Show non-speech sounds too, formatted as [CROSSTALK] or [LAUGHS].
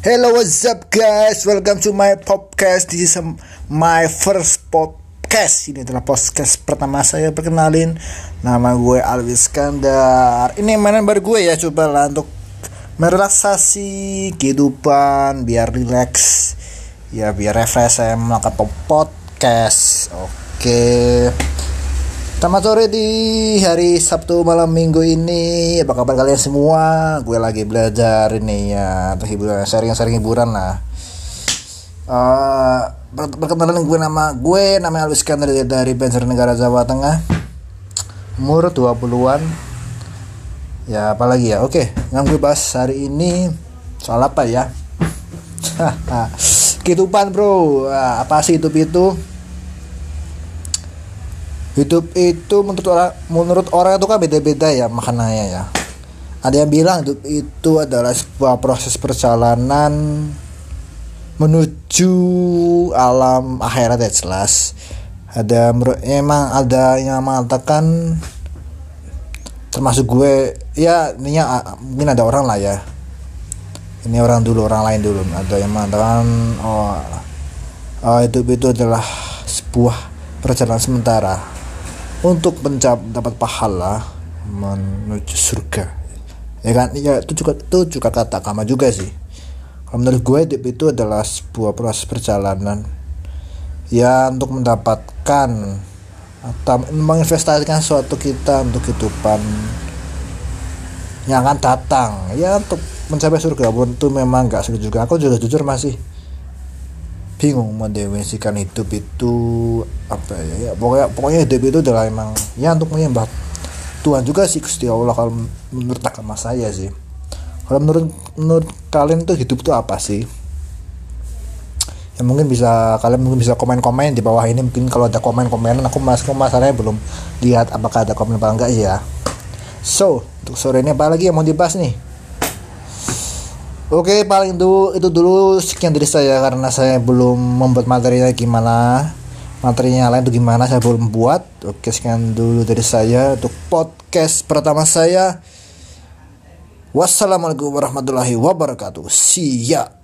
Hello, what's up guys? Welcome to my podcast. This is my first podcast. Ini adalah podcast pertama saya perkenalin. Nama gue Alwis Skandar. Ini mainan baru gue ya, coba lah untuk merelaksasi kehidupan, biar relax, ya biar refresh saya melakukan podcast. Oke. Selamat sore di hari Sabtu malam minggu ini Apa kabar kalian semua? Gue lagi belajar ini ya Untuk hiburan, sharing-sharing hiburan lah uh, Perkenalan gue nama Gue namanya Alwi dari, dari Banjarnegara Jawa Tengah Umur 20-an Ya apalagi ya Oke yang gue bahas hari ini Soal apa ya? [LAUGHS] Kehidupan bro Apa sih hidup itu? Hidup itu menurut orang menurut orang itu kan beda-beda ya maknanya ya. Ada yang bilang hidup itu adalah sebuah proses perjalanan menuju alam akhirat ya jelas. Ada emang ada yang mengatakan termasuk gue ya ini mungkin ada orang lah ya. Ini orang dulu orang lain dulu. Ada yang mengatakan oh, oh hidup itu adalah sebuah perjalanan sementara untuk mendapat pahala menuju surga. Ya kan? Ya itu juga itu juga kata kama juga sih. Kalau menurut gue itu adalah sebuah proses perjalanan. Ya untuk mendapatkan atau menginvestasikan suatu kita untuk kehidupan yang akan datang. Ya untuk mencapai surga pun itu memang gak sulit juga. Aku juga jujur masih bingung mendefinisikan hidup itu apa ya, ya pokoknya pokoknya hidup itu adalah emang ya untuk menyembah Tuhan juga sih Gusti Allah kalau menurut agama saya sih. Kalau menurut menurut kalian tuh hidup itu apa sih? Ya mungkin bisa kalian mungkin bisa komen-komen di bawah ini. Mungkin kalau ada komen-komenan aku masih masalahnya belum lihat apakah ada komen apa enggak ya so untuk sore ini apa lagi yang mau dibahas nih Oke paling itu itu dulu sekian dari saya karena saya belum membuat materinya gimana? Materinya lain itu gimana? Saya belum buat. Oke sekian dulu dari saya untuk podcast pertama saya. Wassalamualaikum warahmatullahi wabarakatuh. Ya